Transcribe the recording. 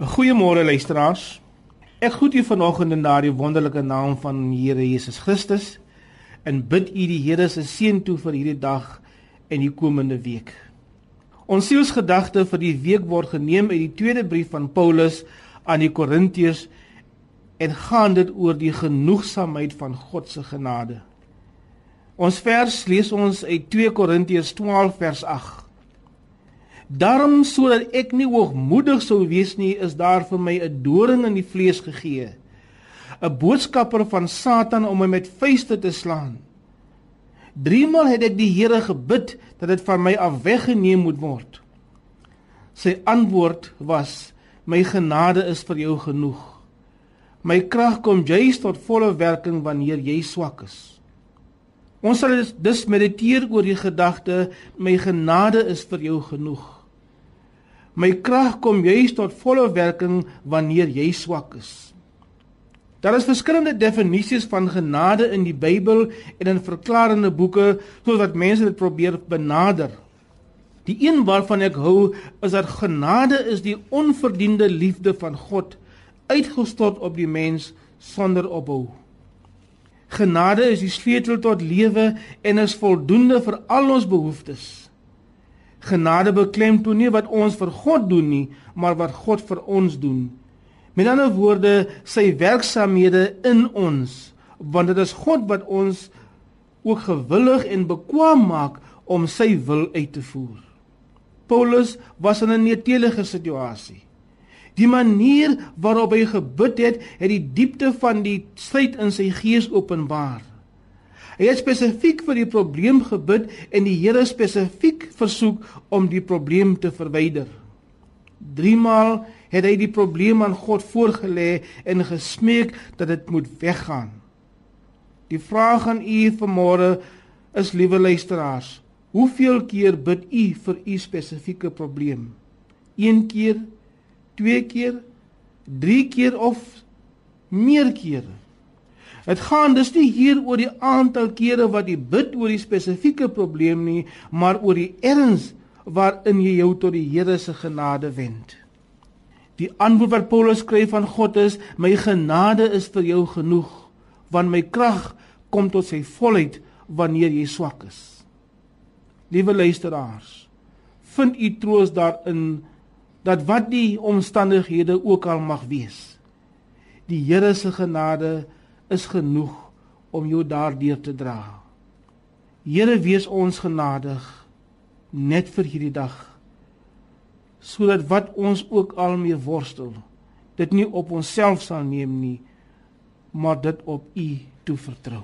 Goeiemôre luisteraars. Ek groet u vanoggend in daardie wonderlike naam van Here Jesus Christus en bid u die Here se seën toe vir hierdie dag en die komende week. Ons sielsgedagte vir die week word geneem uit die tweede brief van Paulus aan die Korintiërs en gaan dit oor die genoegsaamheid van God se genade. Ons vers lees ons uit 2 Korintiërs 12 vers 8. Daarom sodat ek nie hoogmoedig sou wees nie, is daar vir my 'n doring in die vlees gegee. 'n Boodskapper van Satan om my met vuiste te slaan. Driemaal het ek die Here gebid dat dit van my af weggeneem moet word. Sy antwoord was: My genade is vir jou genoeg. My krag kom juis tot volle werking wanneer jy swak is. Ons sal dus mediteer oor die gedagte: My genade is vir jou genoeg. My krag kom juis tot volle werking wanneer jy swak is. Daar is verskillende definisies van genade in die Bybel en in verklarende boeke sodat mense dit probeer benader. Die een waarvan ek hou is dat genade is die onverdiende liefde van God uitgestort op die mens sonder ophou. Genade is die sleutel tot lewe en is voldoende vir al ons behoeftes. Genade beklemtoon nie wat ons vir God doen nie, maar wat God vir ons doen. Met ander woorde, sy werksamehede in ons, want dit is God wat ons ook gewillig en bekwam maak om sy wil uit te voer. Paulus was in 'n netelige situasie. Die manier waarop hy gebid het, het die diepte van die stryd in sy gees openbaar. Hy het spesifiek vir die probleem gebid en die Here spesifiek versoek om die probleem te verwyder. Driemaal het hy die probleem aan God voorgelê en gesmeek dat dit moet weggaan. Die vraag aan u vanmôre is liewe luisteraars, hoeveel keer bid u vir u spesifieke probleem? 1 keer, 2 keer, 3 keer of meer kere? Dit gaan dus nie hier oor die aantal kere wat jy bid oor die spesifieke probleem nie, maar oor die erns waarin jy jou tot die Here se genade wend. Die antwoord wat Paulus skryf van God is: "My genade is vir jou genoeg, want my krag kom tot sy volheid wanneer jy swak is." Liewe luisteraars, vind u troos daarin dat wat die omstandighede ook al mag wees, die Here se genade is genoeg om jou daardeur te dra. Here wees ons genadig net vir hierdie dag sodat wat ons ook al mee worstel dit nie op onsself sal neem nie maar dit op U toe vertrou.